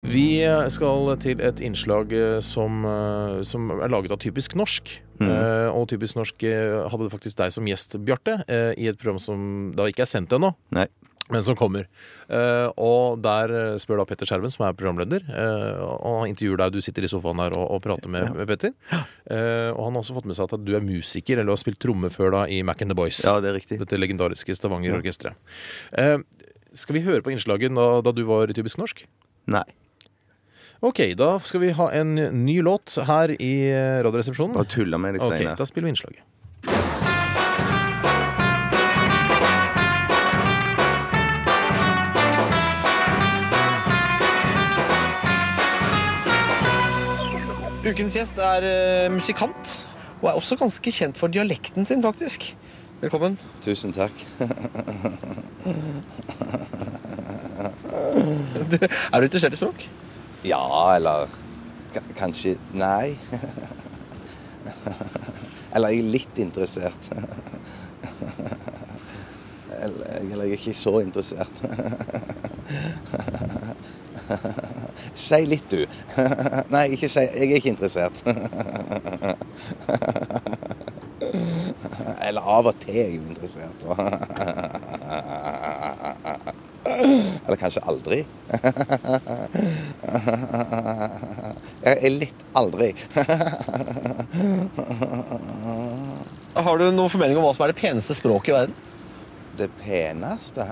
Vi skal til et innslag eh, som, eh, som er laget av Typisk norsk. Mm. og Typisk norsk hadde hadde faktisk deg som gjest, Bjarte, eh, i et program som da ikke er sendt ennå. Men som kommer. Eh, og der eh, spør da Petter Skjerven, som er programleder, eh, og han intervjuer deg. Du sitter i sofaen her og, og prater med, med Petter. Eh, og han har også fått med seg at du er musiker, eller har spilt tromme før da i Mac and the Boys. Ja, det er riktig. Dette legendariske Stavanger-orkesteret. Eh, skal vi høre på innslaget da, da du var typisk norsk? Nei. Ok, da skal vi ha en ny låt her i Radioresepsjonen. Bare tulla med deg, Ok, da spiller vi innslaget. Ukens gjest er eh, musikant, og er også ganske kjent for dialekten sin, faktisk. Velkommen. Tusen takk. Du, er du interessert i språk? Ja, eller kanskje Nei. eller jeg er litt interessert. eller jeg er ikke så interessert. Si litt, du. Nei, ikke si Jeg er ikke interessert. Eller av og til er jeg interessert. Kanskje aldri. Jeg er litt aldri. Har du noen formening om hva som er det peneste språket i verden? Det peneste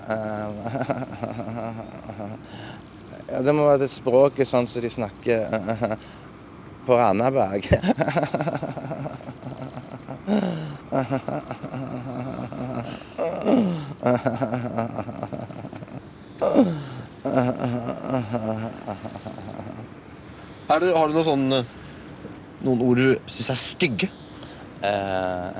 ja, Det må være det språket sånn som de snakker på Randaberg. Er det, har du noe sånn, eh, noen ord du syns er stygge? Eh,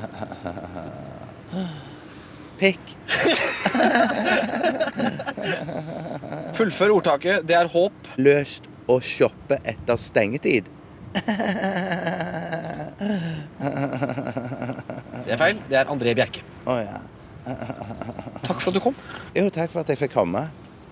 Pikk. Fullfør ordtaket. Det er håp. Løst å shoppe etter stengetid. Det er feil. Det er André Bjerke. Oh, ja. Takk for at du kom. Jo, takk for at jeg fikk komme.